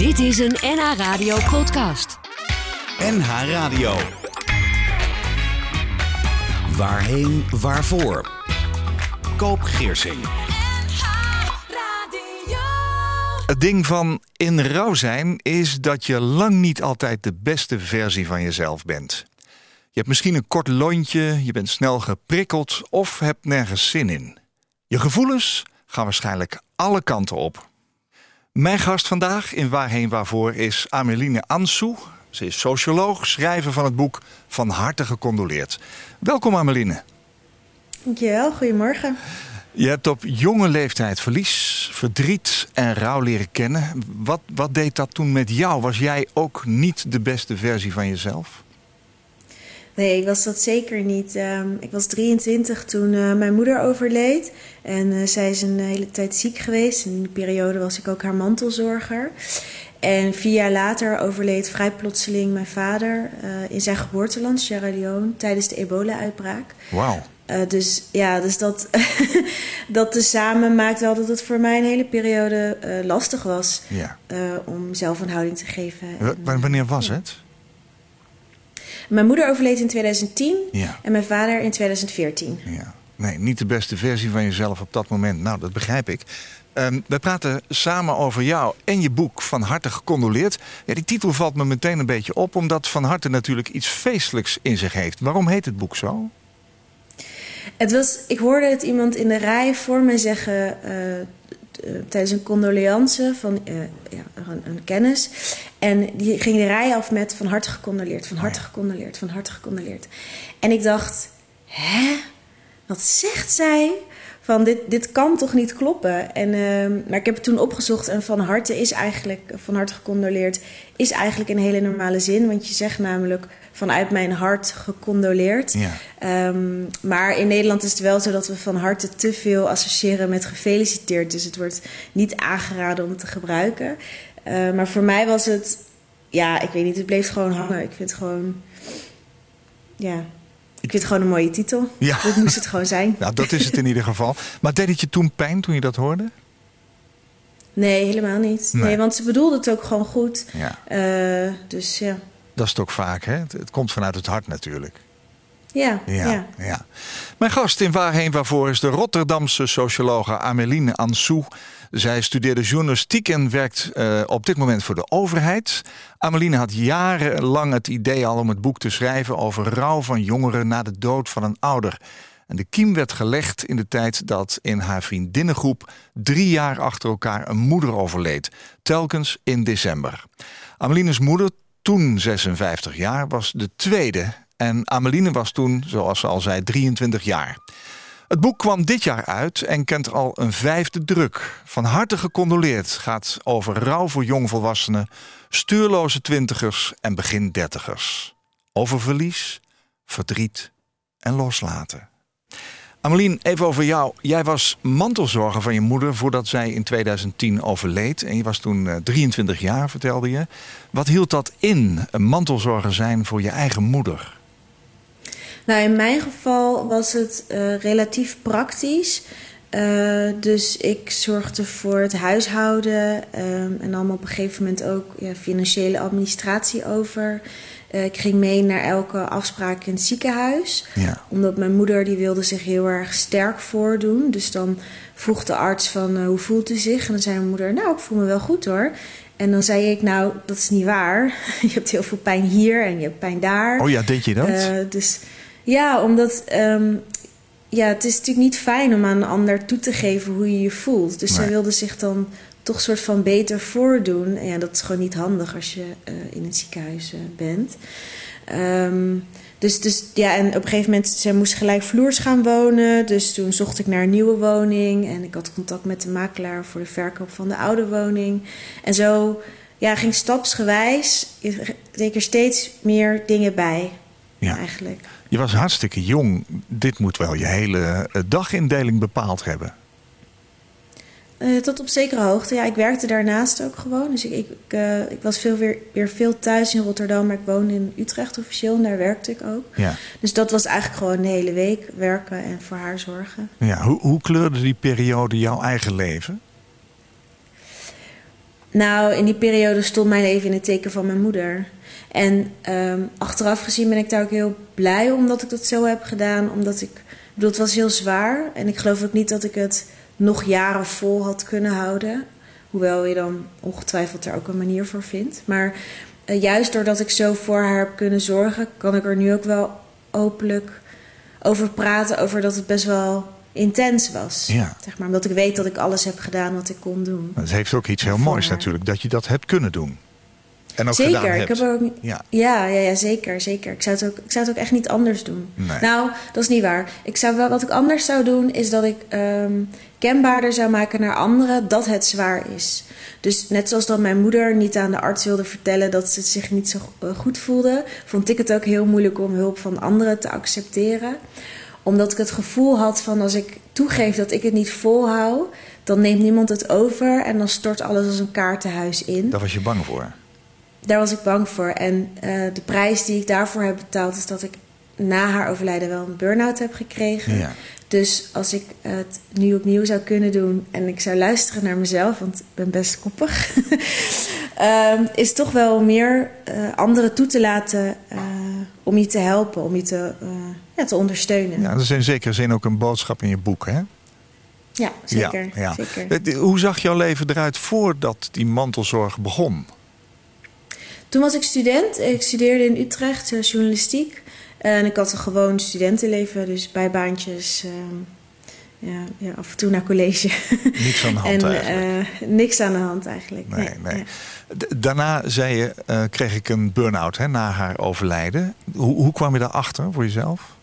Dit is een NH Radio podcast. NH Radio. Waarheen, waarvoor? Koop Geersing. Het ding van in rouw zijn is dat je lang niet altijd de beste versie van jezelf bent. Je hebt misschien een kort lontje, je bent snel geprikkeld of hebt nergens zin in. Je gevoelens gaan waarschijnlijk alle kanten op. Mijn gast vandaag in Waarheen Waarvoor is Ameline Ansou. Ze is socioloog, schrijver van het boek Van harte gecondoleerd. Welkom Ameline. Dankjewel, goedemorgen. Je hebt op jonge leeftijd verlies, verdriet en rouw leren kennen. Wat, wat deed dat toen met jou? Was jij ook niet de beste versie van jezelf? Nee, ik was dat zeker niet. Ehm, ik was 23 toen uh, mijn moeder overleed. En uh, zij is een hele tijd ziek geweest. In die periode was ik ook haar mantelzorger. En vier jaar later overleed vrij plotseling mijn vader uh, in zijn geboorteland, Sierra Leone, tijdens de ebola-uitbraak. Wauw. dus ja, dus dat, dat tezamen maakt wel dat het voor mij een hele periode lastig was Ja. om zelf een houding te geven. W- wanneer was het? Mijn moeder overleed in 2010 Ja. en mijn vader in 2014. Ja. Nee, niet de beste versie van jezelf op dat moment. Nou, dat begrijp ik. Ehm, we praten samen over jou en je boek Van Harte Gecondoleerd. Ja, die titel valt me meteen een beetje op, omdat Van Harte natuurlijk iets feestelijks in zich heeft. Waarom heet het boek zo? Het was, ik hoorde het iemand in de rij voor me zeggen eh, tijdens een condoleance van eh, ja, een, een kennis. En die ging de rij af met van harte gecondoleerd, van harte gecondoleerd, van harte gecondoleerd. En ik dacht, hè? Wat zegt zij? Van dit, dit kan toch niet kloppen? En, ehm, maar ik heb het toen opgezocht en van harte is eigenlijk, van harte gecondoleerd, is eigenlijk een hele normale zin. Want je zegt namelijk vanuit mijn hart gecondoleerd. Ja. Ehm, maar in Nederland is het wel zo dat we van harte te veel associëren met gefeliciteerd. Dus het wordt niet aangeraden om te gebruiken. Eh, maar voor mij was het, ja, ik weet niet, het bleef gewoon hangen. Ik vind het gewoon, ja, ik vind het gewoon een mooie titel. Ja. Dat moest het gewoon zijn. Nou, dat is het in ieder geval. Maar deed het je toen pijn toen je dat hoorde? Nee, helemaal niet. Nee. Nee, want ze bedoelde het ook gewoon goed. Ja. Eh, dus ja. Dat is het ook vaak, hè? Het, het komt vanuit het hart natuurlijk. Ja, Ja, ja. ja. Mijn gast in Waarheen Waarvoor is de Rotterdamse sociologe Ameline Ansou. Zij studeerde journalistiek en werkt eh, op dit moment voor de overheid. Ameline had jarenlang het idee al om het boek te schrijven over rouw van jongeren na de dood van een ouder. En de kiem werd gelegd in de tijd dat in haar vriendinnengroep drie jaar achter elkaar een moeder overleed. Telkens in december. Ameline's moeder, toen 56 jaar, was de tweede. En Ameline was toen, zoals ze al zei, 23 jaar. Het boek kwam dit jaar uit en kent al een vijfde druk. Van harte gecondoleerd gaat over rouw voor jongvolwassenen, stuurloze twintigers en begin dertigers. Over verlies, verdriet en loslaten. Amelien, even over jou. Jij was mantelzorger van je moeder voordat zij in 2010 overleed. En je was toen eh, 23 jaar, vertelde je. Wat hield dat in, een mantelzorger zijn voor je eigen moeder? Nou, in mijn geval was het eh, relatief praktisch. Eh, dus ik zorgde voor het huishouden ehm, en nam op een gegeven moment ook ja, financiële administratie over. Eh, ik ging mee naar elke afspraak in het ziekenhuis. Ja. Omdat mijn moeder die wilde zich heel erg sterk voordoen. Dus dan vroeg de arts van eh, hoe voelt u zich? En dan zei mijn moeder, nou ik voel me wel goed hoor. En dan zei ik, nou dat is niet waar. Je hebt heel veel pijn hier en je hebt pijn daar. Oh ja, deed je dat? Eh, dus ja, omdat ehm, ja, het is natuurlijk niet fijn om aan een ander toe te geven hoe je je voelt. Dus zij wilde zich dan toch soort van beter voordoen. En ja, dat is gewoon niet handig als je eh, in het ziekenhuis eh, bent. Ehm, dus, dus ja, en op een gegeven moment, zij moest gelijk vloers gaan wonen. Dus toen zocht ik naar een nieuwe woning. En ik had contact met de makelaar voor de verkoop van de oude woning. En zo ja, ging stapsgewijs, zeker steeds meer dingen bij. Ja. Eigenlijk. Je was hartstikke jong. Dit moet wel je hele eh, dagindeling bepaald hebben. Eh, tot op zekere hoogte. Ja, ik werkte daarnaast ook gewoon. Dus ik, ik, eh, ik was veel weer, weer veel thuis in Rotterdam, maar ik woonde in Utrecht officieel en daar werkte ik ook. Ja. Dus dat was eigenlijk gewoon de hele week werken en voor haar zorgen. Ja, hoe, hoe kleurde die periode jouw eigen leven? Nou, in die periode stond mijn leven in het teken van mijn moeder. En ehm, achteraf gezien ben ik daar ook heel blij omdat ik dat zo heb gedaan. Omdat ik, ik bedoel, het was heel zwaar. En ik geloof ook niet dat ik het nog jaren vol had kunnen houden. Hoewel je dan ongetwijfeld er ook een manier voor vindt. Maar eh, juist doordat ik zo voor haar heb kunnen zorgen, kan ik er nu ook wel openlijk over praten. Over dat het best wel intens was. Ja. Zeg maar, omdat ik weet dat ik alles heb gedaan wat ik kon doen. Het heeft ook iets heel moois haar. natuurlijk, dat je dat hebt kunnen doen. En ook gedaan zeker, ik heb ook. Ja. Ja, ja, ja, zeker, zeker. Ik zou, het ook, ik zou het ook echt niet anders doen. Nee. Nou, dat is niet waar. Ik zou wel, wat ik anders zou doen, is dat ik ehm, kenbaarder zou maken naar anderen dat het zwaar is. Dus net zoals dat mijn moeder niet aan de arts wilde vertellen dat ze zich niet zo eh, goed voelde, vond ik het ook heel moeilijk om hulp van anderen te accepteren. Omdat ik het gevoel had van als ik toegeef dat ik het niet volhoud, dan neemt niemand het over en dan stort alles als een kaartenhuis in. Daar was je bang voor. Daar was ik bang voor. En eh, de prijs die ik daarvoor heb betaald is dat ik na haar overlijden wel een burn-out heb gekregen. Ja. Dus als ik het nu opnieuw zou kunnen doen en ik zou luisteren naar mezelf, want ik ben best koppig, ehm, is toch wel meer eh, anderen toe te laten eh, om je te helpen, om je te, ja, te ondersteunen. Ja, dat is in zekere zin ook een boodschap in je boek, hè? Ja, zeker. Ja, ja. zeker. Hoe zag jouw leven eruit voordat die mantelzorg begon? Toen was ik student. Ik studeerde in Utrecht eh, journalistiek. En ik had een gewoon studentenleven, dus bijbaantjes. ehm, ja, ja, af en toe naar college. Niks aan de hand en eigenlijk. eh, niks aan de hand eigenlijk. Nee, nee. ja. Daarna zei je, eh, kreeg ik een burn-out hè, na haar overlijden. Hoe, hoe kwam je daarachter voor jezelf?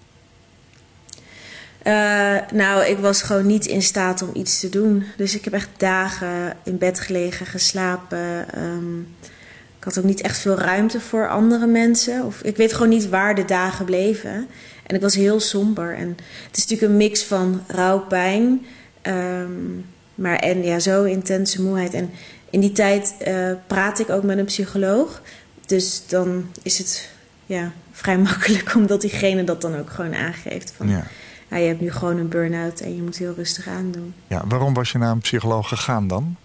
Nou, ik was gewoon niet in staat om iets te doen. Dus ik heb echt dagen in bed gelegen, geslapen. Ehm, had ook niet echt veel ruimte voor andere mensen. Of, ik weet gewoon niet waar de dagen bleven. En ik was heel somber. En het is natuurlijk een mix van rouw, pijn. ehm, maar en ja, zo intense moeheid. En in die tijd eh, praat ik ook met een psycholoog. Dus dan is het ja, vrij makkelijk omdat diegene dat dan ook gewoon aangeeft. Van, Ja. ja, je hebt nu gewoon een burn-out en je moet heel rustig aandoen. Ja, waarom was je naar een psycholoog gegaan dan?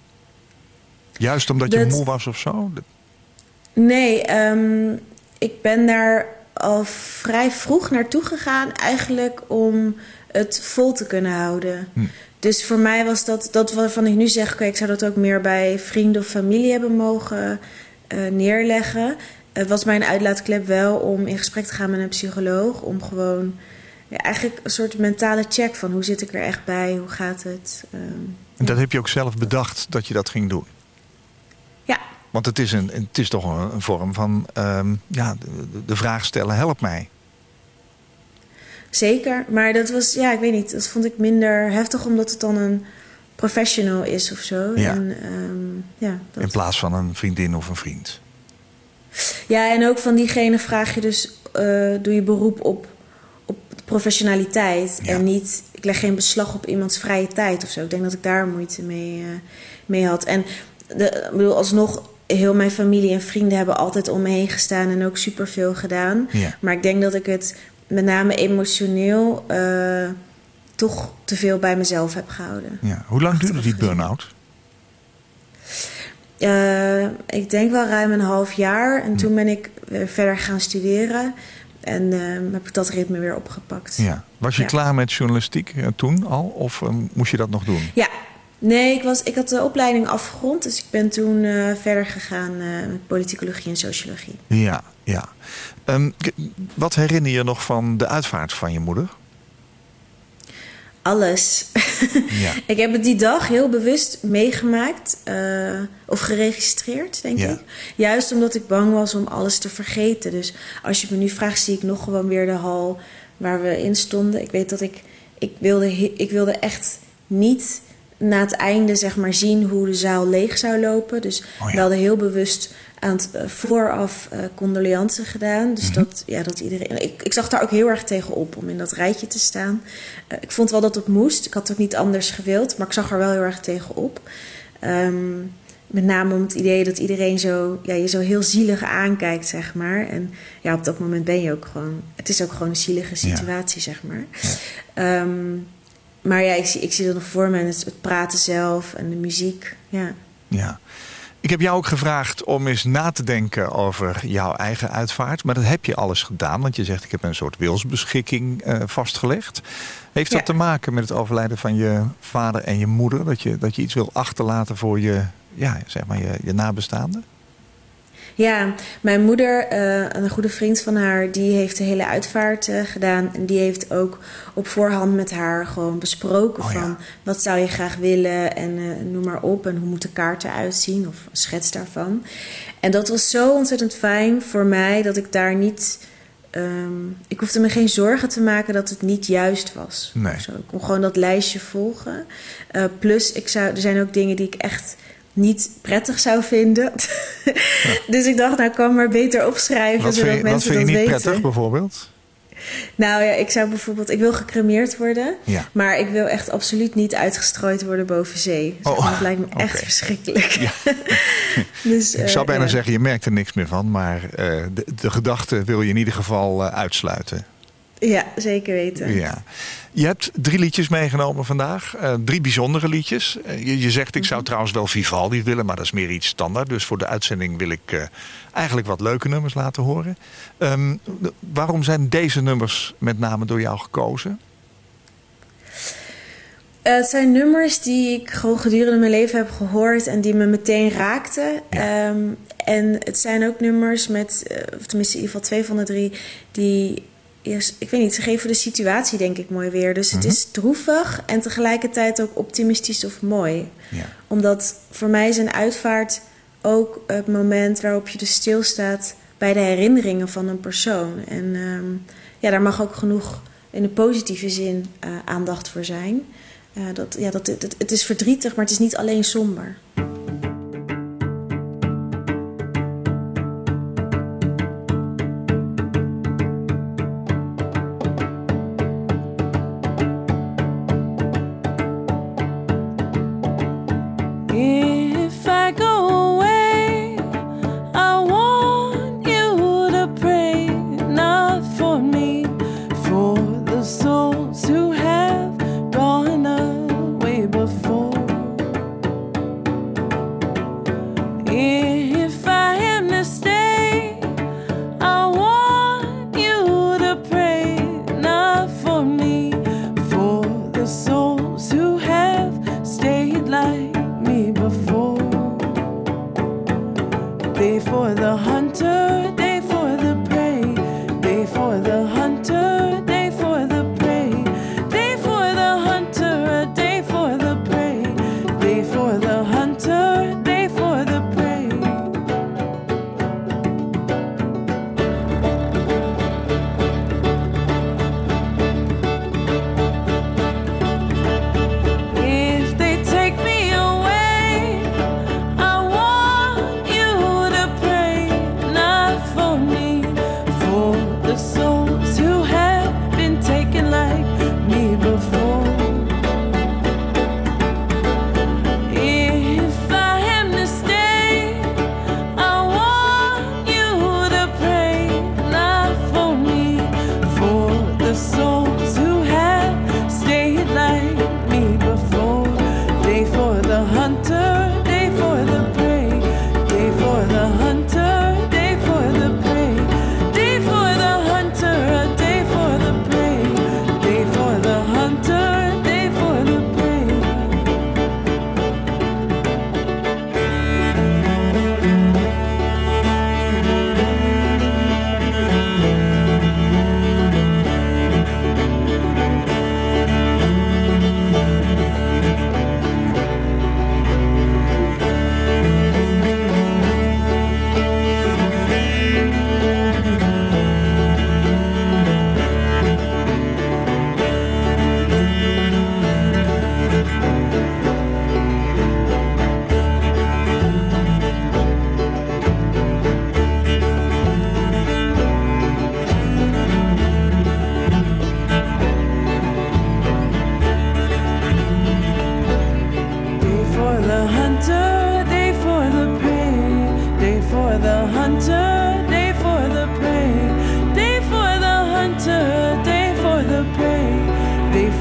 Juist omdat je moe was of zo? Nee, ehm, ik ben daar al vrij vroeg naartoe gegaan, eigenlijk om het vol te kunnen houden. Hm. Dus voor mij was dat, dat waarvan ik nu zeg, ik zou dat ook meer bij vrienden of familie hebben mogen eh, neerleggen. Het was mijn uitlaatklep wel om in gesprek te gaan met een psycholoog, om gewoon ja, eigenlijk een soort mentale check van hoe zit ik er echt bij, hoe gaat het. ehm, En dat heb je ook zelf bedacht dat je dat ging doen. ja, Want het is, een, het is toch een, een vorm van ehm, ja, de, de vraag stellen, help mij. Zeker, maar dat was, ja, ik weet niet, dat vond ik minder heftig omdat het dan een professional is of zo. Ja. En, ehm, ja, dat- In plaats van een vriendin of een vriend. ja, en ook van diegene vraag je dus, eh, doe je beroep op, op professionaliteit Ja. en niet, ik leg geen beslag op iemands vrije tijd of zo. Ik denk dat ik daar moeite mee, eh, mee had. En de, ik bedoel, alsnog, heel mijn familie en vrienden hebben altijd om me heen gestaan en ook superveel gedaan. Ja. Maar ik denk dat ik het met name emotioneel eh, toch te veel bij mezelf heb gehouden. Ja. Hoe lang duurde die burn-out? Eh, ik denk wel ruim een half jaar. En toen ben ik verder gaan studeren. En eh, heb ik dat ritme weer opgepakt. Ja. Was je Ja. klaar met journalistiek toen al? Of moest je dat nog doen? Ja. Nee, ik, was, ik had de opleiding afgerond. Dus ik ben toen eh, verder gegaan eh, met politicologie en sociologie. Ja, ja. Ehm, wat herinner je nog van de uitvaart van je moeder? Alles. Ja. ik heb het die dag heel bewust meegemaakt. eh, of geregistreerd, denk Ja. ik. Juist omdat ik bang was om alles te vergeten. Dus als je me nu vraagt, zie ik nog gewoon weer de hal waar we in stonden. Ik weet dat ik... Ik wilde, ik wilde echt niet na het einde zeg maar, zien hoe de zaal leeg zou lopen. Dus Oh ja. we hadden heel bewust aan het eh, vooraf eh condoleanten gedaan. Dus Mhm. dat, ja, dat iedereen. Ik, ik zag daar ook heel erg tegen op om in dat rijtje te staan. Eh, ik vond wel dat het moest. Ik had het ook niet anders gewild, maar ik zag er wel heel erg tegen op. Ehm, met name om het idee dat iedereen zo, ja, je zo heel zielig aankijkt, zeg maar. En ja, op dat moment ben je ook gewoon. Het is ook gewoon een zielige situatie, zeg maar. Ehm, maar ja, ik zie, ik zie dat nog voor me. en Het, het praten zelf en de muziek. Ja. ja. Ik heb jou ook gevraagd om eens na te denken over jouw eigen uitvaart. Maar dat heb je alles gedaan, want je zegt ik heb een soort wilsbeschikking uh, vastgelegd. Heeft dat te maken met het overlijden van je vader en je moeder? Dat je, dat je iets wil achterlaten voor je, ja, zeg maar je, je nabestaanden? Ja, mijn moeder, uh, een goede vriend van haar, die heeft de hele uitvaart uh, gedaan. En die heeft ook op voorhand met haar gewoon besproken oh, van ja. wat zou je graag willen en uh, noem maar op. En hoe moet de kaart eruit zien of een schets daarvan. En dat was zo ontzettend fijn voor mij dat ik daar niet... Um, ik hoefde me geen zorgen te maken dat het niet juist was. Nee. Zo, ik kon gewoon dat lijstje volgen. plus, ik zou, er zijn ook dingen die ik echt niet prettig zou vinden. dus ik dacht, nou kan maar beter opschrijven. Wat zodat je, mensen wat vind je dat niet weten. prettig bijvoorbeeld? Nou ja, ik zou bijvoorbeeld, ik wil gecremeerd worden, Ja. maar ik wil echt absoluut niet uitgestrooid worden boven zee. Zeg Oh, dat lijkt me echt verschrikkelijk. Ja. dus, Ik zou eh, bijna ja. zeggen, je merkt er niks meer van. Maar eh, de, de gedachte wil je in ieder geval eh, uitsluiten. Ja, zeker weten. Ja. Je hebt drie liedjes meegenomen vandaag. Eh, drie bijzondere liedjes. Eh, je, je zegt, ik zou trouwens wel Vivaldi willen, maar dat is meer iets standaard. Dus voor de uitzending wil ik eh, eigenlijk wat leuke nummers laten horen. Ehm, waarom zijn deze nummers met name door jou gekozen? Het zijn nummers die ik gewoon gedurende mijn leven heb gehoord en die me meteen raakten. Ja. Ehm, en het zijn ook nummers met, of tenminste in ieder geval twee van de drie, die, eerst, ik weet niet, ze geven de situatie denk ik mooi weer. Dus het Mhm. is droevig en tegelijkertijd ook optimistisch of mooi. Ja. Omdat voor mij is een uitvaart ook het moment waarop je dus stilstaat bij de herinneringen van een persoon. En ehm, ja, daar mag ook genoeg in de positieve zin eh, aandacht voor zijn. Eh, dat, ja, dat, het, het is verdrietig, maar het is niet alleen somber.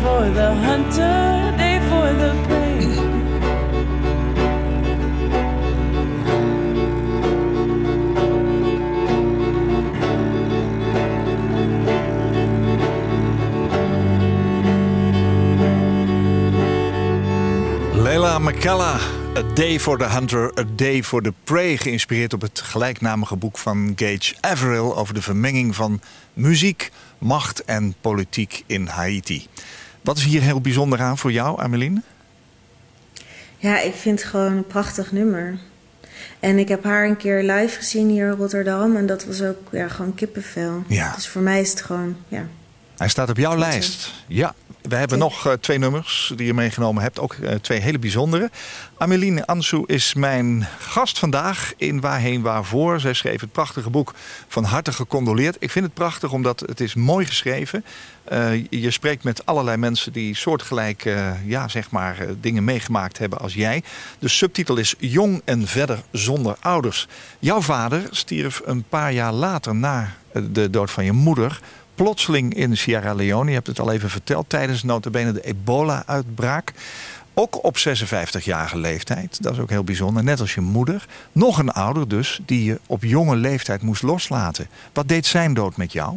for the hunter, day for the prey. Leila McKella. A Day for the Hunter, A Day for the Prey, geïnspireerd op het gelijknamige boek van Gage Averill over de vermenging van muziek, macht en politiek in Haiti. Wat is hier heel bijzonder aan voor jou, Ameline? Ja, ik vind het gewoon een prachtig nummer. En ik heb haar een keer live gezien hier in Rotterdam. En dat was ook ja, gewoon kippenvel. Ja. Dus voor mij is het gewoon, ja. Hij staat op jouw lijst. Ja, we hebben nog eh, twee nummers die je meegenomen hebt. Ook eh, twee hele bijzondere. Ameline Ansou is mijn gast vandaag in Waarheen Waarvoor. Zij schreef het prachtige boek Van harte gecondoleerd. Ik vind het prachtig omdat het is mooi geschreven. Eh, je spreekt met allerlei mensen die soortgelijk eh, ja, zeg maar, dingen meegemaakt hebben als jij. De subtitel is Jong en verder zonder ouders. Jouw vader stierf een paar jaar later na de dood van je moeder plotseling in Sierra Leone. Je hebt het al even verteld. Tijdens notabene de ebola-uitbraak. Ook op 56-jarige leeftijd. Dat is ook heel bijzonder. Net als je moeder. Nog een ouder dus, die je op jonge leeftijd moest loslaten. Wat deed zijn dood met jou?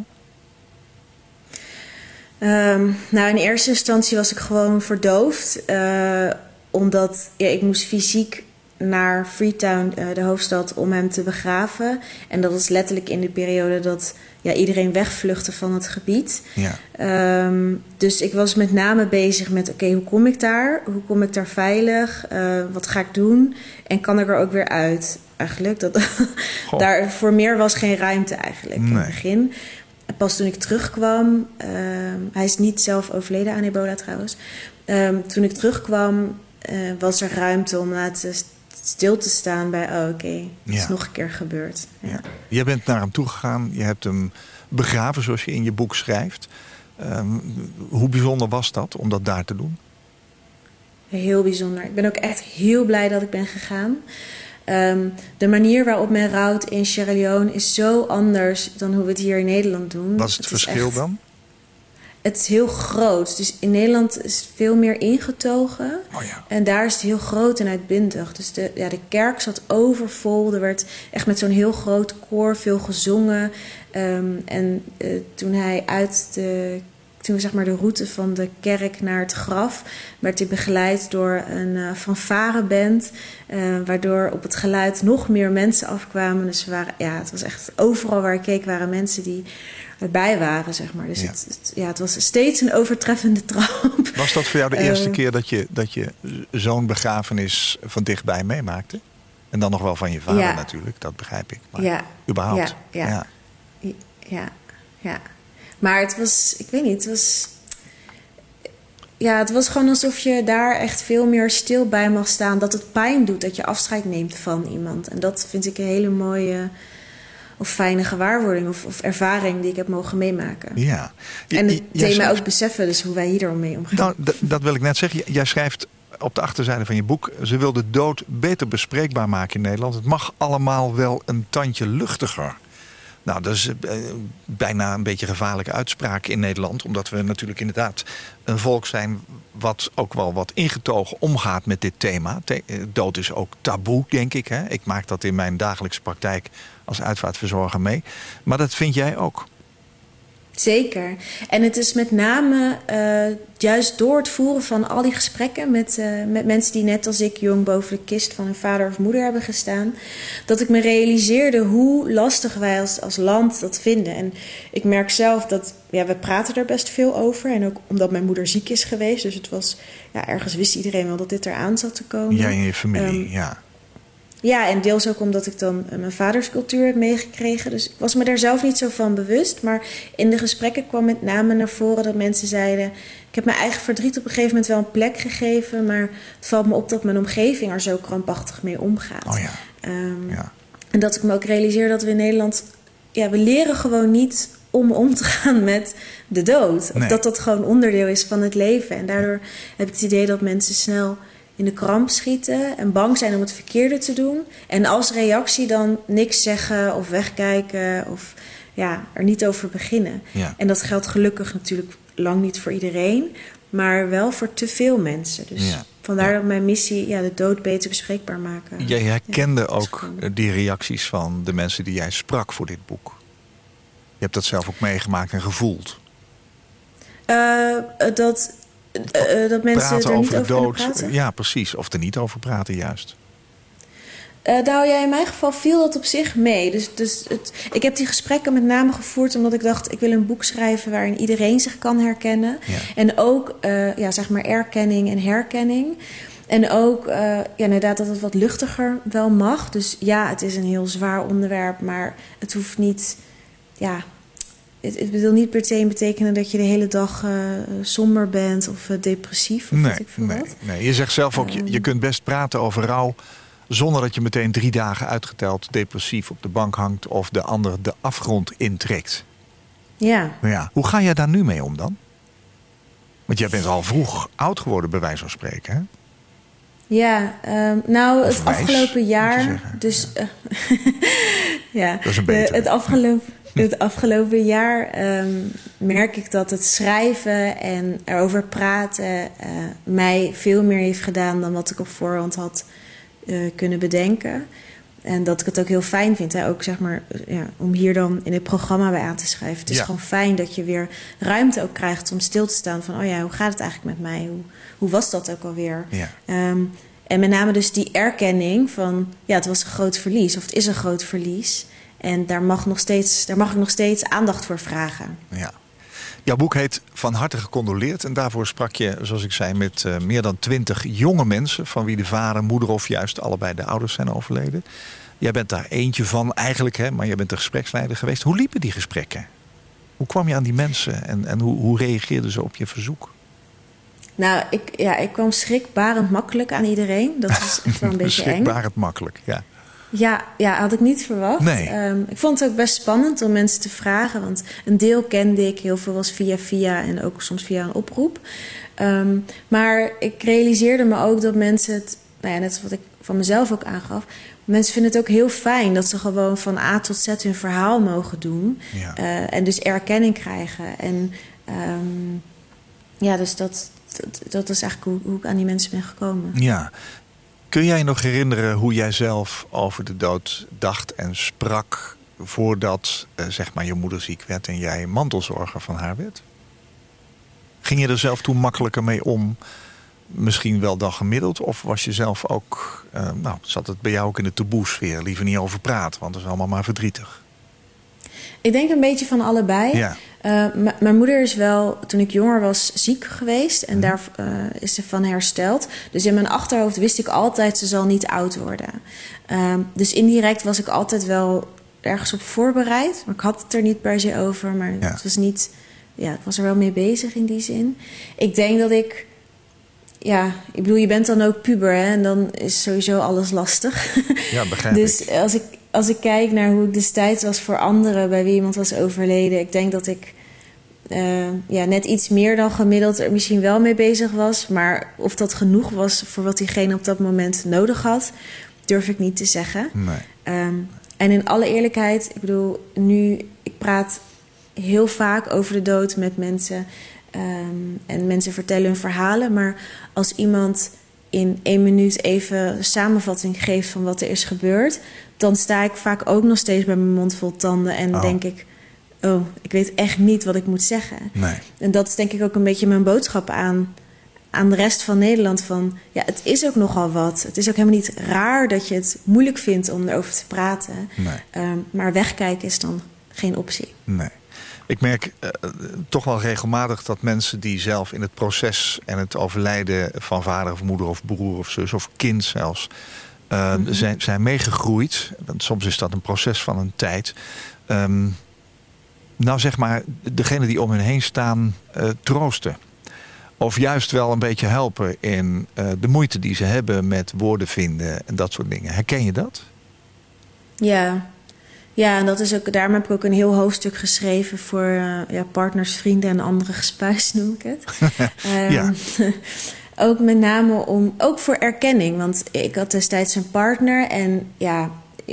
Ehm, nou, in eerste instantie was ik gewoon verdoofd. eh, omdat ja, ik moest fysiek naar Freetown, eh, de hoofdstad, om hem te begraven. En dat was letterlijk in de periode dat ja, iedereen wegvluchtte van het gebied. Ja. Ehm, dus ik was met name bezig met: oké, hoe kom ik daar? Hoe kom ik daar veilig? Eh, wat ga ik doen? En kan ik er ook weer uit? Eigenlijk. Dat, daar, voor meer was geen ruimte eigenlijk in het begin. Pas toen ik terugkwam, ehm, hij is niet zelf overleden aan ebola trouwens. Ehm, toen ik terugkwam, eh, was er ruimte om laten st- stil te staan bij: oh, oké, het Ja. is nog een keer gebeurd. Ja. Ja. Je bent naar hem toegegaan. Je hebt hem begraven zoals je in je boek schrijft. Ehm, hoe bijzonder was dat om dat daar te doen? Heel bijzonder. Ik ben ook echt heel blij dat ik ben gegaan. Ehm, de manier waarop men rouwt in Sierra Leone is zo anders dan hoe we het hier in Nederland doen. Wat is het, verschil echt- dan? Het is heel groot. Dus in Nederland is het veel meer ingetogen. Oh ja. En daar is het heel groot en uitbundig. Dus de, ja, de kerk zat overvol. Er werd echt met zo'n heel groot koor veel gezongen. Ehm, en eh, toen hij uit de, toen zeg maar de route van de kerk naar het graf, werd hij begeleid door een eh fanfareband. eh, waardoor op het geluid nog meer mensen afkwamen. Dus waren, ja, het was echt overal waar ik keek waren mensen die erbij waren, zeg maar. Dus Ja. Het, het- ja, het was steeds een overtreffende trap. Was dat voor jou de eerste Eh. keer dat je, dat je zo'n begrafenis van dichtbij meemaakte? En dan nog wel van je vader Ja. natuurlijk, dat begrijp ik. Maar Ja. überhaupt. Ja, ja. Ja, ja. Maar het was, ik weet niet, het was. Ja, het was gewoon alsof je daar echt veel meer stil bij mag staan. Dat het pijn doet dat je afscheid neemt van iemand. En dat vind ik een hele mooie of fijne gewaarwording of, of ervaring die ik heb mogen meemaken. Ja. Je- En het thema schrijft- ook beseffen, dus hoe wij hier mee omgaan. Nou, dat wil ik net zeggen. Jij schrijft op de achterzijde van je boek... ze wil de dood beter bespreekbaar maken in Nederland. Het mag allemaal wel een tandje luchtiger. Nou, dat is eh, bijna een beetje een gevaarlijke uitspraak in Nederland. Omdat we natuurlijk inderdaad een volk zijn... wat ook wel wat ingetogen omgaat met dit thema. Eh, dood is ook taboe, denk ik. Hè? Ik maak dat in mijn dagelijkse praktijk als uitvaartverzorger mee. Maar dat vind jij ook. Zeker. En het is met name eh, juist door het voeren van al die gesprekken met, eh, met mensen die net als ik jong boven de kist van hun vader of moeder hebben gestaan, dat ik me realiseerde hoe lastig wij als, als land dat vinden. En ik merk zelf dat ja, we praten er best veel over. En ook omdat mijn moeder ziek is geweest. Dus het was, ja, ergens wist iedereen wel dat dit eraan zat te komen. Jij en je familie, Ehm, ja. Ja, en deels ook omdat ik dan eh, mijn vaders cultuur heb meegekregen. Dus ik was me daar zelf niet zo van bewust. Maar in de gesprekken kwam met name naar voren dat mensen zeiden... ik heb mijn eigen verdriet op een gegeven moment wel een plek gegeven... maar het valt me op dat mijn omgeving er zo krampachtig mee omgaat. Oh ja, Ehm, ja. En dat ik me ook realiseer dat we in Nederland... ja, we leren gewoon niet om om te gaan met de dood. Of Nee. dat dat gewoon onderdeel is van het leven. En daardoor heb ik het idee dat mensen snel in de kramp schieten... en bang zijn om het verkeerde te doen. En als reactie dan niks zeggen of wegkijken... of ja, er niet over beginnen. Ja. En dat geldt gelukkig natuurlijk lang niet voor iedereen... maar wel voor te veel mensen. Dus Ja. vandaar Ja. dat mijn missie ja, de dood beter bespreekbaar maken. Jij herkende ook die reacties van de mensen die jij sprak voor dit boek. Je hebt dat zelf ook meegemaakt en gevoeld. Eh, dat Eh, eh, dat mensen praten er niet over de over kunnen dood. praten? Ja, precies. Of er niet over praten, juist. Eh, nou ja, in mijn geval viel dat op zich mee. Dus, dus het, ik heb die gesprekken met name gevoerd omdat ik dacht... ik wil een boek schrijven waarin iedereen zich kan herkennen. Ja. En ook, ja, zeg maar, erkenning en herkenning. En ook, ja, inderdaad, dat het wat luchtiger wel mag. Dus ja, het is een heel zwaar onderwerp, maar het hoeft niet... Ja, het, het wil niet per se betekenen dat je de hele dag eh, somber bent of eh, depressief of Nee, weet ik veel nee, wat. nee. Je zegt zelf ook, je, je Ehm. kunt best praten over rouw... zonder dat je meteen drie dagen uitgeteld depressief op de bank hangt... of de ander de afgrond intrekt. Ja. Maar ja, hoe ga jij daar nu mee om dan? Want jij bent al vroeg oud geworden, bij wijze van spreken. Hè? Ja, ehm, nou, Of het wijs, afgelopen jaar. Dus. eh, ja, Dat is een de- het, afgelopen, het afgelopen jaar ehm, merk ik dat het schrijven en erover praten eh, mij veel meer heeft gedaan dan wat ik op voorhand had eh, kunnen bedenken. En dat ik het ook heel fijn vind, hè? ook zeg maar, ja, om hier dan in het programma bij aan te schrijven. Het is Ja. gewoon fijn dat je weer ruimte ook krijgt om stil te staan van, oh ja, hoe gaat het eigenlijk met mij? Hoe, hoe was dat ook alweer? Ja. Ehm, en met name dus die erkenning van, ja, het was een groot verlies of het is een groot verlies. En daar mag, nog steeds, daar mag ik nog steeds aandacht voor vragen. Ja. Jouw boek heet Van harte gecondoleerd. En daarvoor sprak je, zoals ik zei, met eh, meer dan twintig jonge mensen... van wie de vader, moeder of juist allebei de ouders zijn overleden. Jij bent daar eentje van eigenlijk, hè, maar jij bent de gespreksleider geweest. Hoe liepen die gesprekken? Hoe kwam je aan die mensen en, en hoe, hoe reageerden ze op je verzoek? Nou, ik, ja, ik kwam schrikbarend makkelijk aan iedereen. Dat was echt wel een beetje eng. Beschikbaar makkelijk, ja. Ja, ja, had ik niet verwacht. Nee. Ehm, ik vond het ook best spannend om mensen te vragen. Want een deel kende ik, heel veel was via via en ook soms via een oproep. Ehm, maar ik realiseerde me ook dat mensen het, nou ja, net als wat ik van mezelf ook aangaf. Mensen vinden het ook heel fijn dat ze gewoon van A tot Z hun verhaal mogen doen. Ja. Eh, en dus erkenning krijgen. En ehm, ja, dus dat, dat, dat is eigenlijk hoe, hoe ik aan die mensen ben gekomen. Ja. Kun jij nog herinneren hoe jij zelf over de dood dacht en sprak... voordat eh, zeg maar je moeder ziek werd en jij mantelzorger van haar werd? Ging je er zelf toen makkelijker mee om? Misschien wel dan gemiddeld? Of was je zelf ook... eh, nou, zat het bij jou ook in de taboesfeer? Liever niet over praten, want dat is allemaal maar verdrietig. Ik denk een beetje van allebei. Ja. Eh, mijn moeder is wel, toen ik jonger was, ziek geweest. En Mhm. daar eh, is ze van hersteld. Dus in mijn achterhoofd wist ik altijd, ze zal niet oud worden. Ehm, dus indirect was ik altijd wel ergens op voorbereid. Maar ik had het er niet per se over. Maar Ja. het was niet... Ja, ik was er wel mee bezig in die zin. Ik denk dat ik... Ja, ik bedoel, je bent dan ook puber, hè? En dan is sowieso alles lastig. Ja, begrijp dus ik. als ik, als ik kijk naar hoe ik destijds was voor anderen bij wie iemand was overleden, ik denk dat ik eh, ja, net iets meer dan gemiddeld er misschien wel mee bezig was. Maar of dat genoeg was voor wat diegene op dat moment nodig had, durf ik niet te zeggen. Nee. Ehm, en in alle eerlijkheid, ik bedoel, nu, ik praat heel vaak over de dood met mensen. ehm, en mensen vertellen hun verhalen. Maar als iemand in één minuut even een samenvatting geeft van wat er is gebeurd, dan sta ik vaak ook nog steeds bij mijn mond vol tanden en Oh. denk ik: Oh, ik weet echt niet wat ik moet zeggen. Nee. En dat is denk ik ook een beetje mijn boodschap aan, aan de rest van Nederland. Van ja, het is ook nogal wat. Het is ook helemaal niet raar dat je het moeilijk vindt om erover te praten. Nee. Ehm, maar wegkijken is dan geen optie. Nee. Ik merk eh, toch wel regelmatig dat mensen die zelf in het proces en het overlijden van vader of moeder of broer of zus of kind zelfs eh, zijn, zijn meegegroeid. Want soms is dat een proces van een tijd. Ehm, nou zeg maar, degene die om hen heen staan eh, troosten. Of juist wel een beetje helpen in eh, de moeite die ze hebben met woorden vinden en dat soort dingen. Herken je dat? Ja. Ja, en dat is ook, daarom heb ik ook een heel hoofdstuk geschreven voor eh, ja, partners, vrienden en andere gespuis, noem ik het. Ehm, Ja. ook met name om, ook voor erkenning. Want ik had destijds een partner en ja,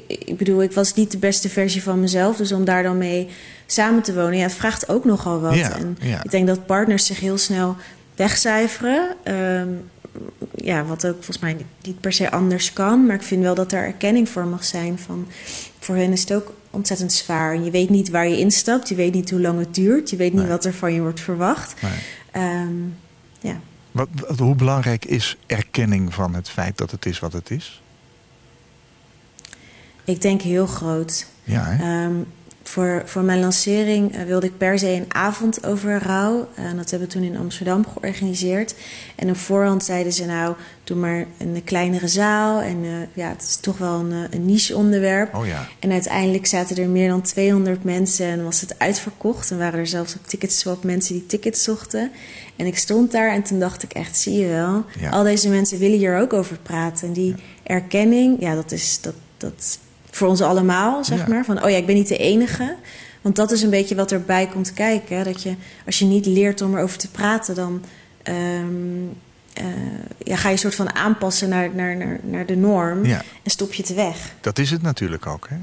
ik, bedoel, ik was niet de beste versie van mezelf. Dus om daar dan mee samen te wonen, ja, het vraagt ook nogal wat. Ja, en ja. ik denk dat partners zich heel snel wegcijferen. Ehm, ja, wat ook volgens mij niet, per se anders kan. Maar ik vind wel dat er erkenning voor mag zijn. Van, voor hen is het ook ontzettend zwaar. Je weet niet waar je instapt. Je weet niet hoe lang het duurt. Je weet niet Nee. wat er van je wordt verwacht. Nee. Ehm, ja. Wat, wat- hoe belangrijk is erkenning van het feit dat het is wat het is? Ik denk heel groot. Ja, hè? Voor, voor mijn lancering eh, wilde ik per se een avond over rouw. En dat hebben we toen in Amsterdam georganiseerd. En op voorhand zeiden ze nou, doe maar een kleinere zaal. En eh, ja, het is toch wel een, eh, een niche onderwerp. Oh ja. En uiteindelijk zaten er meer dan 200 mensen en was het uitverkocht. En waren er zelfs op ticketswap mensen die tickets zochten. En ik stond daar en toen dacht ik echt, zie je wel. Ja. Al deze mensen willen hier ook over praten. En die erkenning, ja, dat is dat, dat voor ons allemaal, zeg Ja. maar. Van, oh ja, ik ben niet de enige. Want dat is een beetje wat erbij komt kijken. hè. Dat je, als je niet leert om erover te praten, dan... ehm, eh, ja, ga je een soort van aanpassen naar, naar, naar, naar de norm Ja. en stop je het weg. Dat is het natuurlijk ook. Hè?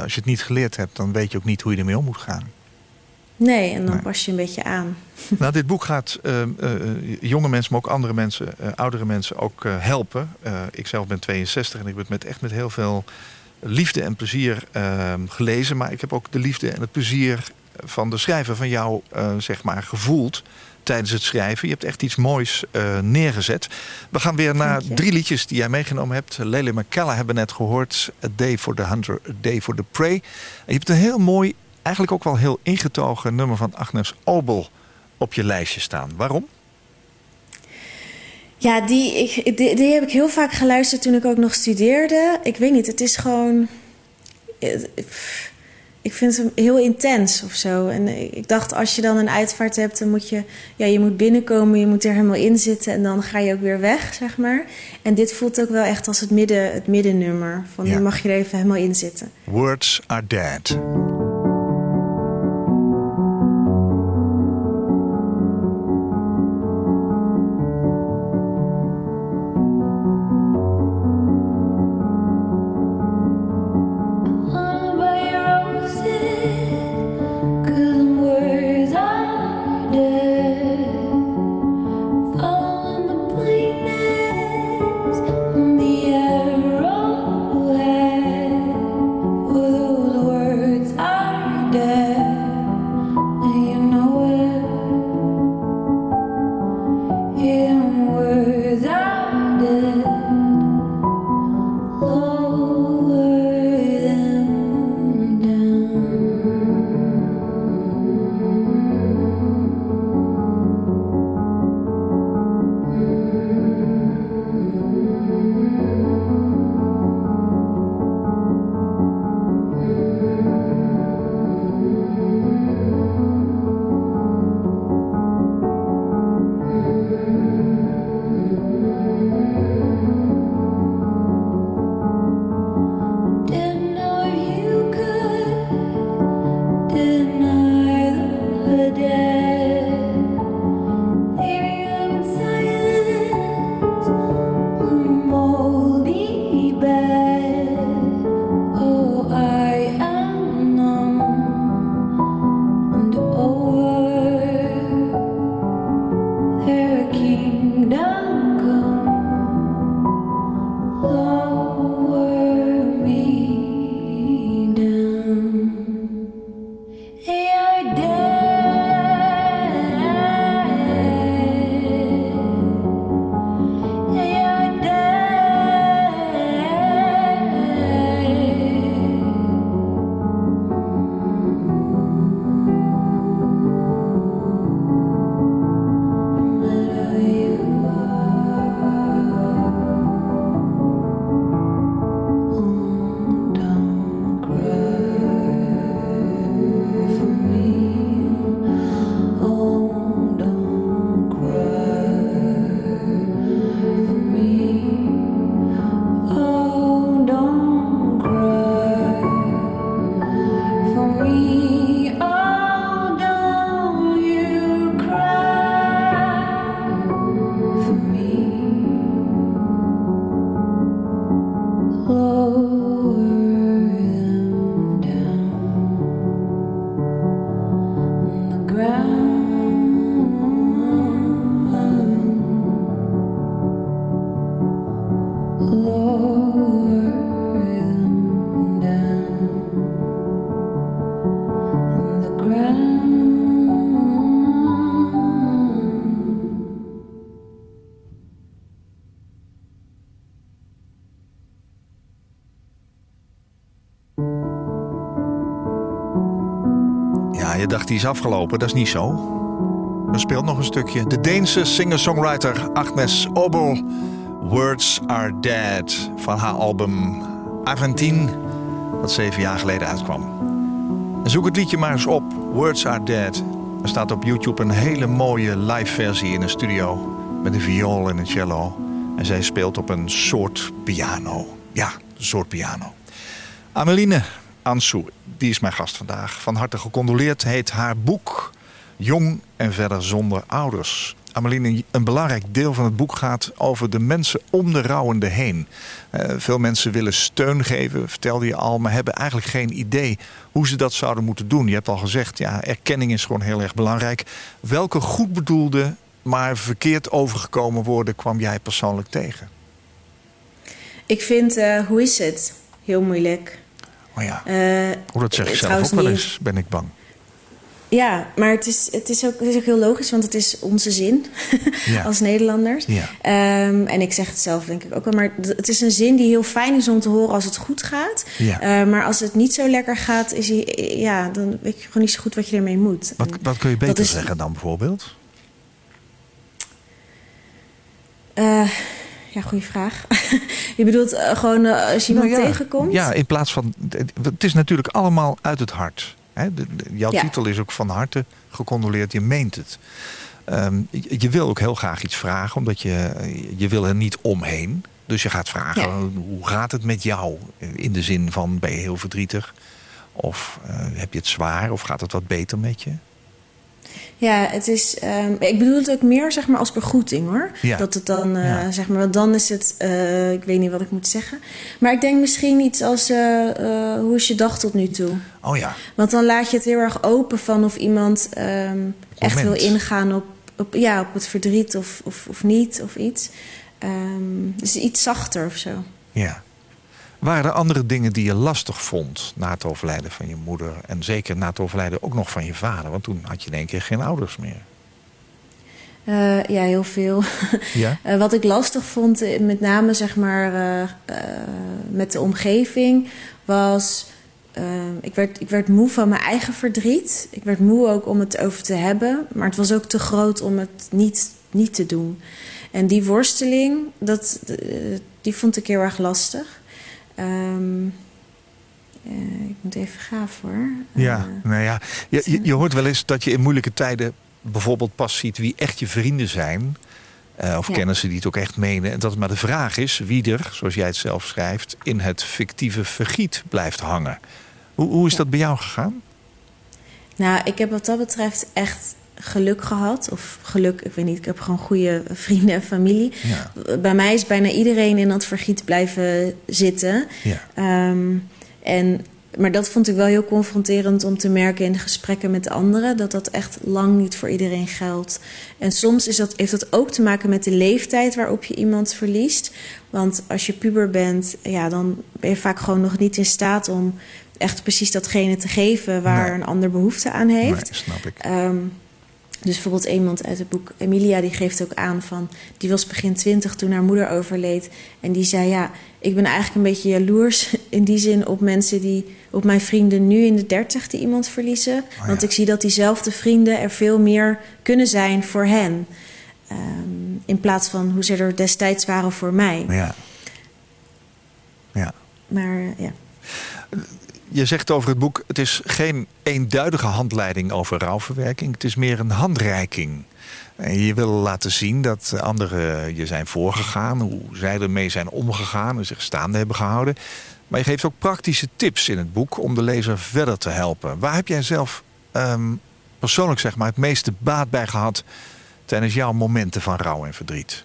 Als je het niet geleerd hebt, dan weet je ook niet hoe je ermee om moet gaan. Nee, en dan Nee. pas je een beetje aan. Nou, dit boek gaat eh, eh, jonge mensen, maar ook andere mensen, oudere mensen ook helpen. Ik zelf ben 62 en ik het met, echt met heel veel liefde en plezier eh, gelezen. Maar ik heb ook de liefde en het plezier van de schrijver van jou, eh, zeg maar, gevoeld tijdens het schrijven. Je hebt echt iets moois eh, neergezet. We gaan weer naar drie liedjes die jij meegenomen hebt. Lele McKella hebben we net gehoord. A Day for the Hunter, A Day for the Prey. En je hebt een heel mooi, eigenlijk ook wel heel ingetogen nummer van Agnes Obel op je lijstje staan. Waarom? Ja, die, ik, die, die heb ik heel vaak geluisterd toen ik ook nog studeerde. Ik weet niet, het is gewoon. eh, Ik vind hem heel intens of zo. En ik dacht, als je dan een uitvaart hebt, dan moet je, ja, je moet binnenkomen, je moet er helemaal in zitten en dan ga je ook weer weg, zeg maar. En dit voelt ook wel echt als het, midden, het middennummer. Van Ja. mag je er even helemaal in zitten. Words are dead. Die is afgelopen, dat is niet zo. Er speelt nog een stukje. De Deense singer-songwriter Agnes Obel. Words Are Dead van haar album Aventine, dat zeven jaar geleden uitkwam. Zoek het liedje maar eens op, Words Are Dead. Er staat op YouTube een hele mooie live versie in een studio met een viool en een cello. En zij speelt op een soort piano. Ja, een soort piano. Ameline Ansou, die is mijn gast vandaag. Van harte gecondoleerd heet haar boek Jong en verder zonder ouders. Ameline, een belangrijk deel van het boek gaat over de mensen om de rouwende heen. Eh, veel mensen willen steun geven, vertelde je al, maar hebben eigenlijk geen idee hoe ze dat zouden moeten doen. Je hebt al gezegd, ja, erkenning is gewoon heel erg belangrijk. Welke goed bedoelde, maar verkeerd overgekomen woorden kwam jij persoonlijk tegen? Ik vind, eh, hoe is het? Heel moeilijk. Oh ja, Eh, oh, dat zeg ik eh, zelf ook wel eens, ben ik bang. Ja, maar het is, het, is ook, het is ook heel logisch, want het is onze zin Ja. als Nederlanders. Ja. Ehm, en ik zeg het zelf denk ik ook wel, maar het is een zin die heel fijn is om te horen als het goed gaat. Ja. Eh, maar als het niet zo lekker gaat, is hij, ja, dan weet je gewoon niet zo goed wat je ermee moet. Wat, kun je beter is- zeggen dan bijvoorbeeld? Ja, goede vraag. je bedoelt eh, gewoon eh, als je iemand Nou ja, tegenkomt? Ja, in plaats van. Het is natuurlijk allemaal uit het hart. Hè? De- de- jouw Ja. titel is ook van harte gecondoleerd, je meent het. Ehm, je, je wil ook heel graag iets vragen, omdat je, je wil er niet omheen. Dus je gaat vragen, Ja. hoe gaat het met jou? In de zin van, ben je heel verdrietig? Of eh, heb je het zwaar? Of gaat het wat beter met je? Ja, het is. ehm, ik bedoel het ook meer zeg maar als begroeting hoor. Ja. Dat het dan, eh, Ja. zeg maar, want dan is het. eh, ik weet niet wat ik moet zeggen. Maar ik denk misschien iets als. eh, hoe is je dag tot nu toe? Oh ja, Want dan laat je het heel erg open van of iemand ehm, echt wil ingaan op, op, ja, op het verdriet of, of, of niet of iets. Ehm, dus iets zachter of zo. ja. Waren er andere dingen die je lastig vond na het overlijden van je moeder? En zeker na het overlijden ook nog van je vader? Want toen had je in één keer geen ouders meer. Eh, ja, heel veel. Ja? Eh, wat ik lastig vond, eh, met name zeg maar met de omgeving, was. ik, werd, ik werd moe van mijn eigen verdriet. Ik werd moe ook om het over te hebben. Maar het was ook te groot om het niet, niet te doen. En die worsteling, dat, die vond ik heel erg lastig. Ehm, eh, ik moet even gaan hoor. Ja, Eh, nou ja, je, je, je hoort wel eens dat je in moeilijke tijden bijvoorbeeld pas ziet wie echt je vrienden zijn. eh, of Ja. kennissen die het ook echt menen. En dat het maar de vraag is wie er, zoals jij het zelf schrijft, in het fictieve vergiet blijft hangen. Hoe, hoe is Ja. dat bij jou gegaan? Nou, ik heb wat dat betreft echt geluk gehad. Of geluk, ik weet niet, ik heb gewoon goede vrienden en familie. Ja. Bij mij is bijna iedereen in dat vergiet blijven zitten. Ja. Ehm, en, maar dat vond ik wel heel confronterend om te merken in de gesprekken met anderen. Dat dat echt lang niet voor iedereen geldt. En soms is dat, heeft dat ook te maken met de leeftijd waarop je iemand verliest. Want als je puber bent, ja, dan ben je vaak gewoon nog niet in staat om echt precies datgene te geven waar Nee. een ander behoefte aan heeft. Nee, snap ik. Ehm, dus bijvoorbeeld iemand uit het boek Emilia, die geeft ook aan van... die was begin twintig toen haar moeder overleed. En die zei, ja, ik ben eigenlijk een beetje jaloers... in die zin op mensen die... op mijn vrienden nu in de dertig die iemand verliezen. Oh, Want ik zie dat diezelfde vrienden er veel meer kunnen zijn voor hen. Ehm, in plaats van hoe ze er destijds waren voor mij. Ja. Ja. Maar ja. Je zegt over het boek, het is geen eenduidige handleiding over rouwverwerking. Het is meer een handreiking. En je wil laten zien dat anderen je zijn voorgegaan, hoe zij ermee zijn omgegaan en zich staande hebben gehouden. Maar je geeft ook praktische tips in het boek om de lezer verder te helpen. Waar heb jij zelf ehm, persoonlijk zeg maar, het meeste baat bij gehad tijdens jouw momenten van rouw en verdriet?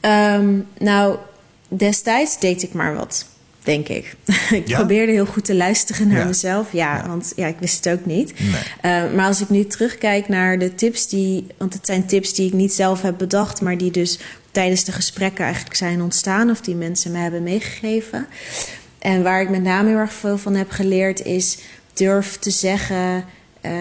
Ehm, nou, destijds deed ik maar wat, denk ik. ik Ja? probeerde heel goed te luisteren naar Ja. mezelf. Ja, Ja. want ja, ik wist het ook niet. Nee. Eh, maar als ik nu terugkijk naar de tips die... want het zijn tips die ik niet zelf heb bedacht... maar die dus tijdens de gesprekken eigenlijk zijn ontstaan... of die mensen me hebben meegegeven. En waar ik met name heel erg veel van heb geleerd... is durf te zeggen... eh,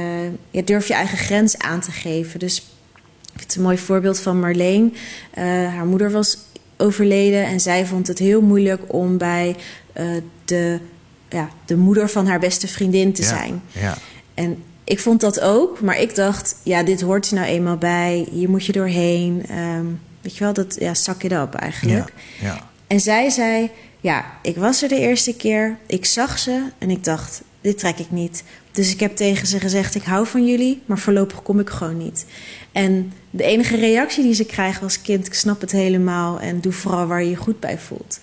ja, durf je eigen grens aan te geven. Dus ik vind het een mooi voorbeeld van Marleen. Eh, haar moeder was overleden en zij vond het heel moeilijk om bij eh, de, ja, de moeder van haar beste vriendin te Ja, zijn. Ja. En ik vond dat ook, maar ik dacht, ja, dit hoort er nou eenmaal bij. Hier moet je doorheen. Ehm, weet je wel, dat ja, suck it up eigenlijk. Ja, ja. En zij zei, ja, ik was er de eerste keer, ik zag ze en ik dacht, dit trek ik niet. Dus ik heb tegen ze gezegd, ik hou van jullie, maar voorlopig kom ik gewoon niet. En de enige reactie die ze krijgen als kind, ik snap het helemaal en doe vooral waar je je goed bij voelt.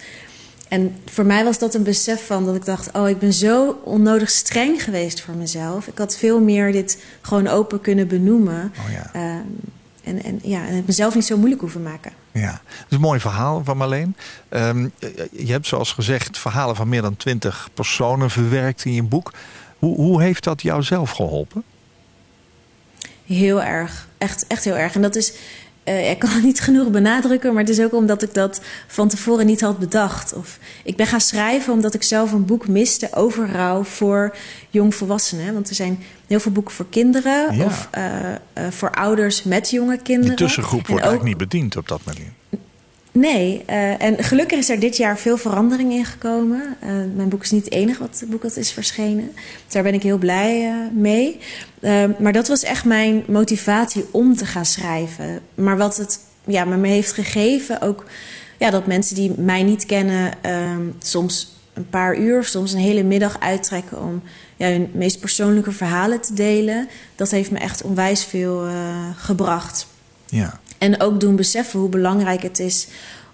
En voor mij was dat een besef van dat ik dacht: oh, ik ben zo onnodig streng geweest voor mezelf. Ik had veel meer dit gewoon open kunnen benoemen. Oh ja. Ehm, en, en, ja, en het mezelf niet zo moeilijk hoeven maken. Ja, het is een mooi verhaal van Marleen. Ehm, je hebt zoals gezegd verhalen van meer dan twintig personen verwerkt in je boek. Hoe, hoe heeft dat jou zelf geholpen? Heel erg. Echt, echt heel erg. En dat is, eh, ik kan het niet genoeg benadrukken, maar het is ook omdat ik dat van tevoren niet had bedacht. Of ik ben gaan schrijven omdat ik zelf een boek miste over rouw voor jongvolwassenen. Want er zijn heel veel boeken voor kinderen Ja. of eh, eh, voor ouders met jonge kinderen. Die tussengroep En wordt ook- eigenlijk niet bediend op dat manier. Nee, eh, en gelukkig is er dit jaar veel verandering in gekomen. Eh, mijn boek is niet het enige wat, boek dat is verschenen. Dus daar ben ik heel blij eh, mee. Eh, maar dat was echt mijn motivatie om te gaan schrijven. Maar wat het ja, me heeft gegeven, ook ja, dat mensen die mij niet kennen, ehm, soms een paar uur soms een hele middag uittrekken om ja, hun meest persoonlijke verhalen te delen. Dat heeft me echt onwijs veel gebracht. Ja, En ook doen beseffen hoe belangrijk het is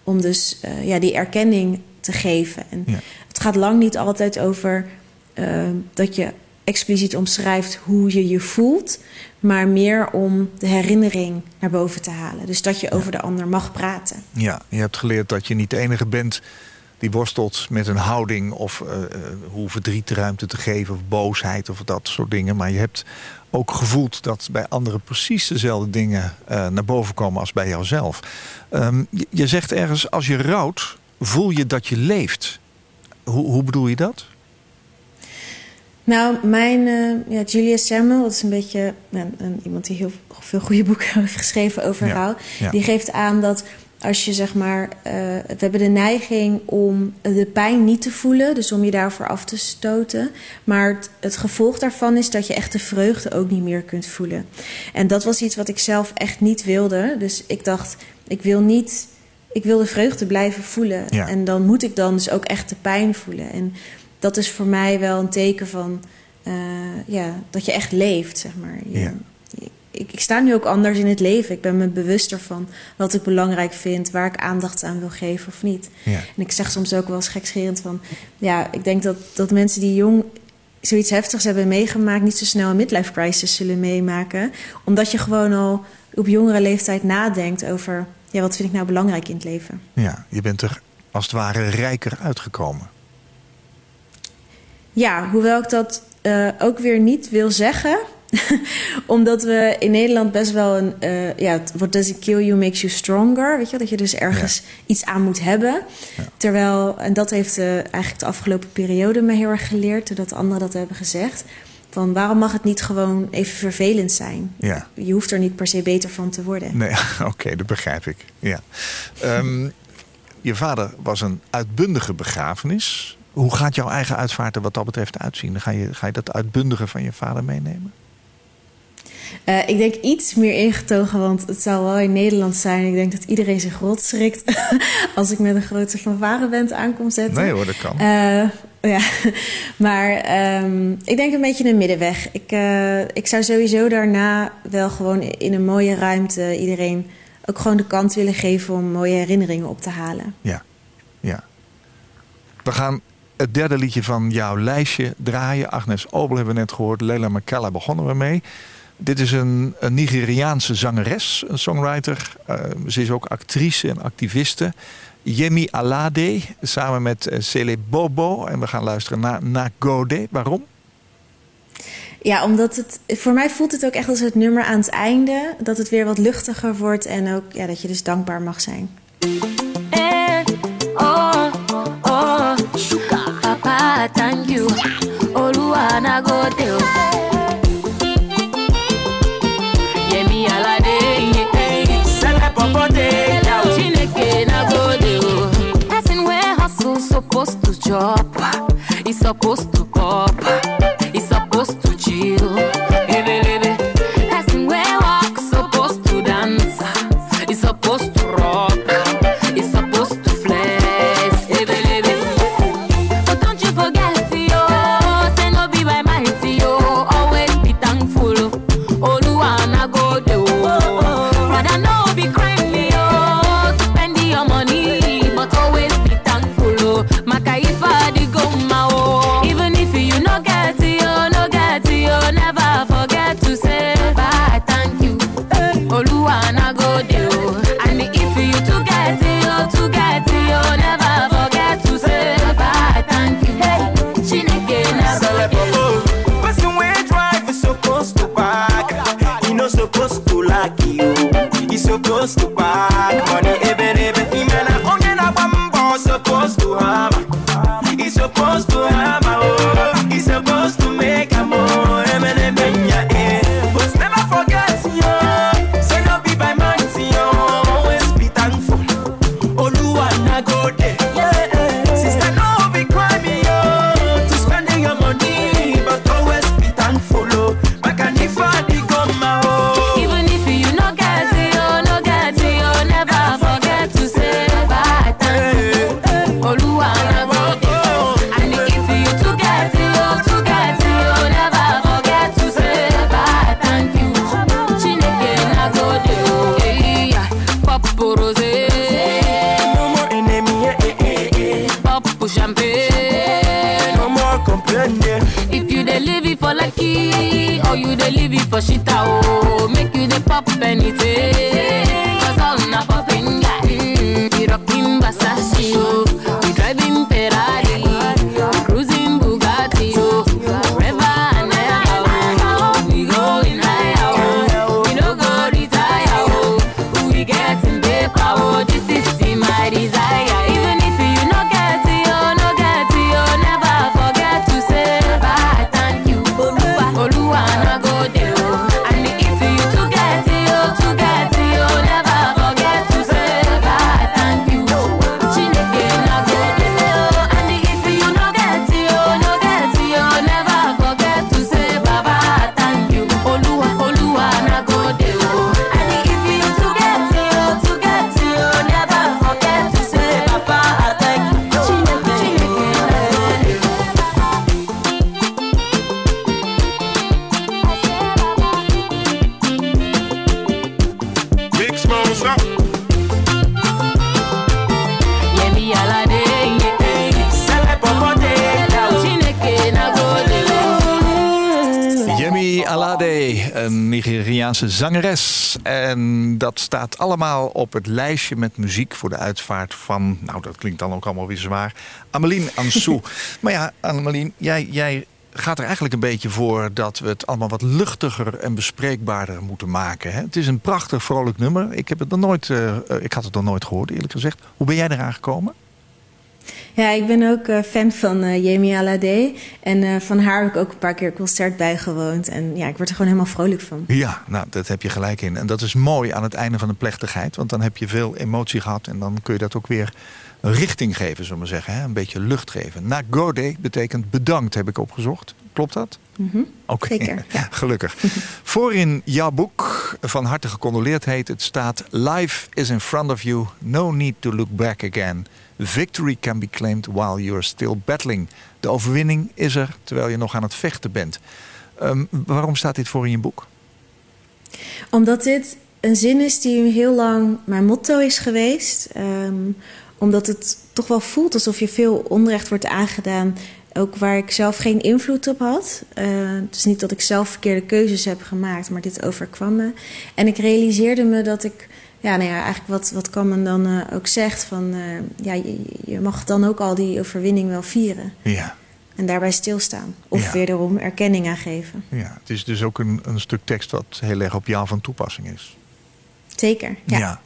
om dus eh, ja, die erkenning te geven. En Ja. het gaat lang niet altijd over eh, dat je expliciet omschrijft hoe je je voelt, maar meer om de herinnering naar boven te halen. Dus dat je over de ander mag praten. ja, je hebt geleerd dat je niet de enige bent die worstelt met een houding of eh, hoe verdriet ruimte te geven of boosheid of dat soort dingen. Maar je hebt ook gevoeld dat bij anderen precies dezelfde dingen eh, naar boven komen als bij jouzelf. Ehm, je, je zegt ergens, als je rouwt, voel je dat je leeft. Hoe, hoe bedoel je dat? Nou, mijn eh, ja, Julia Samuel, dat is een beetje nou, een, iemand die heel veel goede boeken heeft geschreven over Ja, rouw. ja. Die geeft aan dat als je zeg maar, eh, we hebben de neiging om de pijn niet te voelen, dus om je daarvoor af te stoten. Maar het, het gevolg daarvan is dat je echt de vreugde ook niet meer kunt voelen. En dat was iets wat ik zelf echt niet wilde. Dus ik dacht, ik wil niet, ik wil de vreugde blijven voelen. Ja. En dan moet ik dan dus ook echt de pijn voelen. En dat is voor mij wel een teken van eh, ja, dat je echt leeft, zeg maar. Je- Ja. Ik, ik sta nu ook anders in het leven. Ik ben me bewuster van wat ik belangrijk vind, waar ik aandacht aan wil geven of niet. Ja. En ik zeg soms ook wel eens gekscherend van... ja, ik denk dat, dat mensen die jong zoiets heftigs hebben meegemaakt... niet zo snel een midlife crisis zullen meemaken. Omdat je gewoon al op jongere leeftijd nadenkt over... ja, wat vind ik nou belangrijk in het leven? Ja, je bent er als het ware rijker uitgekomen. Ja, hoewel ik dat eh, ook weer niet wil zeggen. Omdat we in Nederland best wel een... eh, ja, what doesn't kill you makes you stronger. Weet je, dat je dus ergens iets aan moet hebben. Terwijl, en dat heeft eh, eigenlijk de afgelopen periode me heel erg geleerd... doordat anderen dat hebben gezegd. Van waarom mag het niet gewoon even vervelend zijn? Ja. Je hoeft er niet per se beter van te worden. Nee, oké, dat begrijp ik. Ja. Ehm, je vader was een uitbundige begrafenis. Hoe gaat jouw eigen uitvaart er wat dat betreft uitzien? Ga je, ga je dat uitbundige van je vader meenemen? Eh, ik denk iets meer ingetogen, want het zou wel in Nederland zijn. Ik denk dat iedereen zich rot schrikt als ik met een grote fanfareband aankom zetten. Nee hoor, dat kan. Eh, ja, maar ehm, ik denk een beetje een middenweg. Ik, eh, ik zou sowieso daarna wel gewoon in een mooie ruimte iedereen ook gewoon de kans willen geven om mooie herinneringen op te halen. Ja, ja. We gaan het derde liedje van jouw lijstje draaien. Agnes Obel hebben we net gehoord. Leila Makala begonnen we mee. Dit is een, een Nigeriaanse zangeres, een songwriter. Eh, ze is ook actrice en activiste. Yemi Alade, samen met eh, Sele Bobo. En we gaan luisteren naar Nagode. Waarom? Ja, omdat het voor mij voelt het ook echt als het nummer aan het einde. Dat het weer wat luchtiger wordt en ook ja, dat je dus dankbaar mag zijn. And oh, oh, Papa, thank you. Oluwa e só custou. Een Nigeriaanse zangeres. En dat staat allemaal op het lijstje met muziek voor de uitvaart van... nou, dat klinkt dan ook allemaal weer zwaar. Ameline Ansou. maar ja, Ameline, jij, jij gaat er eigenlijk een beetje voor... dat we het allemaal wat luchtiger en bespreekbaarder moeten maken. Hè? Het is een prachtig, vrolijk nummer. Ik, heb het nog nooit, eh, eh, ik had het nog nooit gehoord, eerlijk gezegd. Hoe ben jij eraan gekomen? Ja, ik ben ook eh, fan van Yemi Alade. En eh, van haar heb ik ook een paar keer concert bijgewoond. En ja, ik word er gewoon helemaal vrolijk van. Ja, nou, dat heb je gelijk in. En dat is mooi aan het einde van de plechtigheid. Want dan heb je veel emotie gehad. En dan kun je dat ook weer richting geven, zullen we maar zeggen. Hè? Een beetje lucht geven. Nagode betekent bedankt, heb ik opgezocht. Klopt dat? Oké, Zeker, ja. gelukkig. Voor in jouw boek, van harte gecondoleerd heet het, staat... Life is in front of you, no need to look back again. Victory can be claimed while you're still battling. De overwinning is er terwijl je nog aan het vechten bent. Ehm, waarom staat dit voor in je boek? Omdat dit een zin is die heel lang mijn motto is geweest. Ehm, omdat het toch wel voelt alsof je veel onrecht wordt aangedaan. Ook waar ik zelf geen invloed op had. Eh, het is niet dat ik zelf verkeerde keuzes heb gemaakt, maar dit overkwam me. En ik realiseerde me dat ik, ja, nou ja, eigenlijk wat, wat Kammen dan eh, ook zegt: van eh, ja, je, je mag dan ook al die overwinning wel vieren. Ja, En daarbij stilstaan. Of Ja. wederom erkenning aan geven. ja. het is dus ook een, een stuk tekst wat heel erg op jou van toepassing is. Zeker. Ja.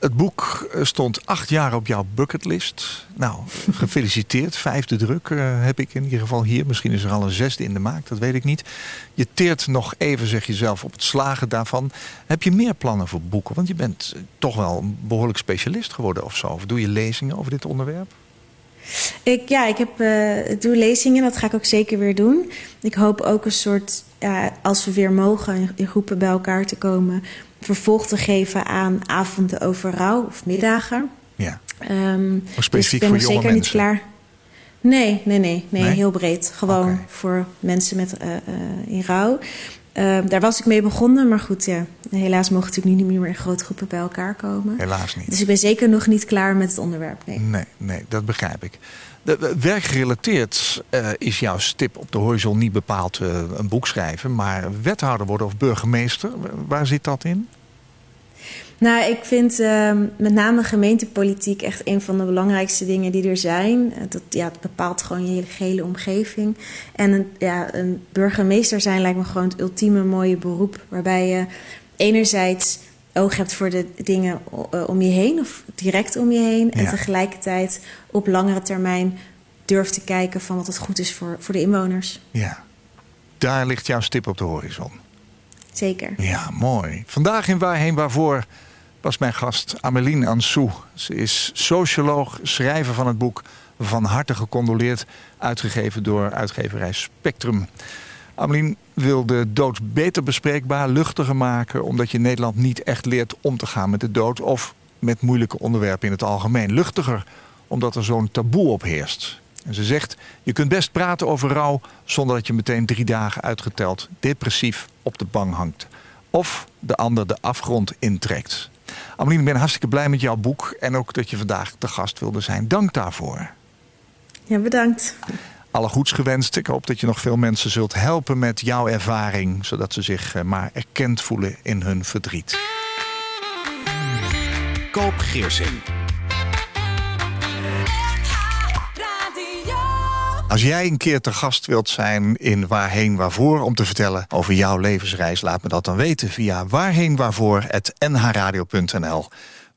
Het boek eh, stond acht jaar op jouw bucketlist. Nou, gefeliciteerd. Vijfde druk eh, heb ik in ieder geval hier. Misschien is er al een zesde in de maak, dat weet ik niet. Je teert nog even, zeg je zelf, op het slagen daarvan. Heb je meer plannen voor boeken? Want je bent eh, toch wel een behoorlijk specialist geworden of zo. Of doe je lezingen over dit onderwerp? Ik, ja, ik heb, ik doe lezingen, dat ga ik ook zeker weer doen. Ik hoop ook een soort, ja, als we weer mogen, in groepen bij elkaar te komen, vervolg te geven aan avonden over rouw of middagen. Ja. Dus specifiek ik ben voor jonge zeker niet klaar. Nee, nee, nee, nee, Nee? heel breed. Gewoon voor mensen met, eh, eh, in rouw. Ehm, daar was ik mee begonnen, maar goed, ja. Helaas mogen natuurlijk nu niet meer in grote groepen bij elkaar komen. Helaas niet. Dus ik ben zeker nog niet klaar met het onderwerp. Nee. Nee, nee, dat begrijp ik. De, werkgerelateerd eh, is jouw stip op de horizon niet bepaald eh, een boek schrijven, maar wethouder worden of burgemeester. Waar zit dat in? Nou, ik vind ehm, met name gemeentepolitiek echt een van de belangrijkste dingen die er zijn. Eh, Dat, ja, het bepaalt gewoon je gehele omgeving. En een, ja, een burgemeester zijn lijkt me gewoon het ultieme mooie beroep. Waarbij je enerzijds oog hebt voor de dingen eh, om je heen of direct om je heen. En Ja. tegelijkertijd op langere termijn durft te kijken van wat het goed is voor, voor de inwoners. Ja, daar ligt jouw stip op de horizon. Zeker. Ja, mooi. Vandaag in Waarheen Waarvoor was mijn gast Ameline Ansou. Ze is socioloog, schrijver van het boek Van harte gecondoleerd, uitgegeven door uitgeverij Spectrum. Ameline wil de dood beter bespreekbaar, luchtiger maken, omdat je Nederland niet echt leert om te gaan met de dood of met moeilijke onderwerpen in het algemeen. Luchtiger, omdat er zo'n taboe op heerst. En ze zegt, je kunt best praten over rouw zonder dat je meteen drie dagen uitgeteld depressief op de bank hangt. Of de ander de afgrond intrekt. Ameline, ik ben hartstikke blij met jouw boek en ook dat je vandaag te gast wilde zijn. Dank daarvoor. Ja, bedankt. Alle goeds gewenst. Ik hoop dat je nog veel mensen zult helpen met jouw ervaring, zodat ze zich eh, maar erkend voelen in hun verdriet. Koop Geersing. Als jij een keer te gast wilt zijn in Waarheen Waarvoor om te vertellen over jouw levensreis, laat me dat dan weten via waarheenwaarvoor.nhradio.nl.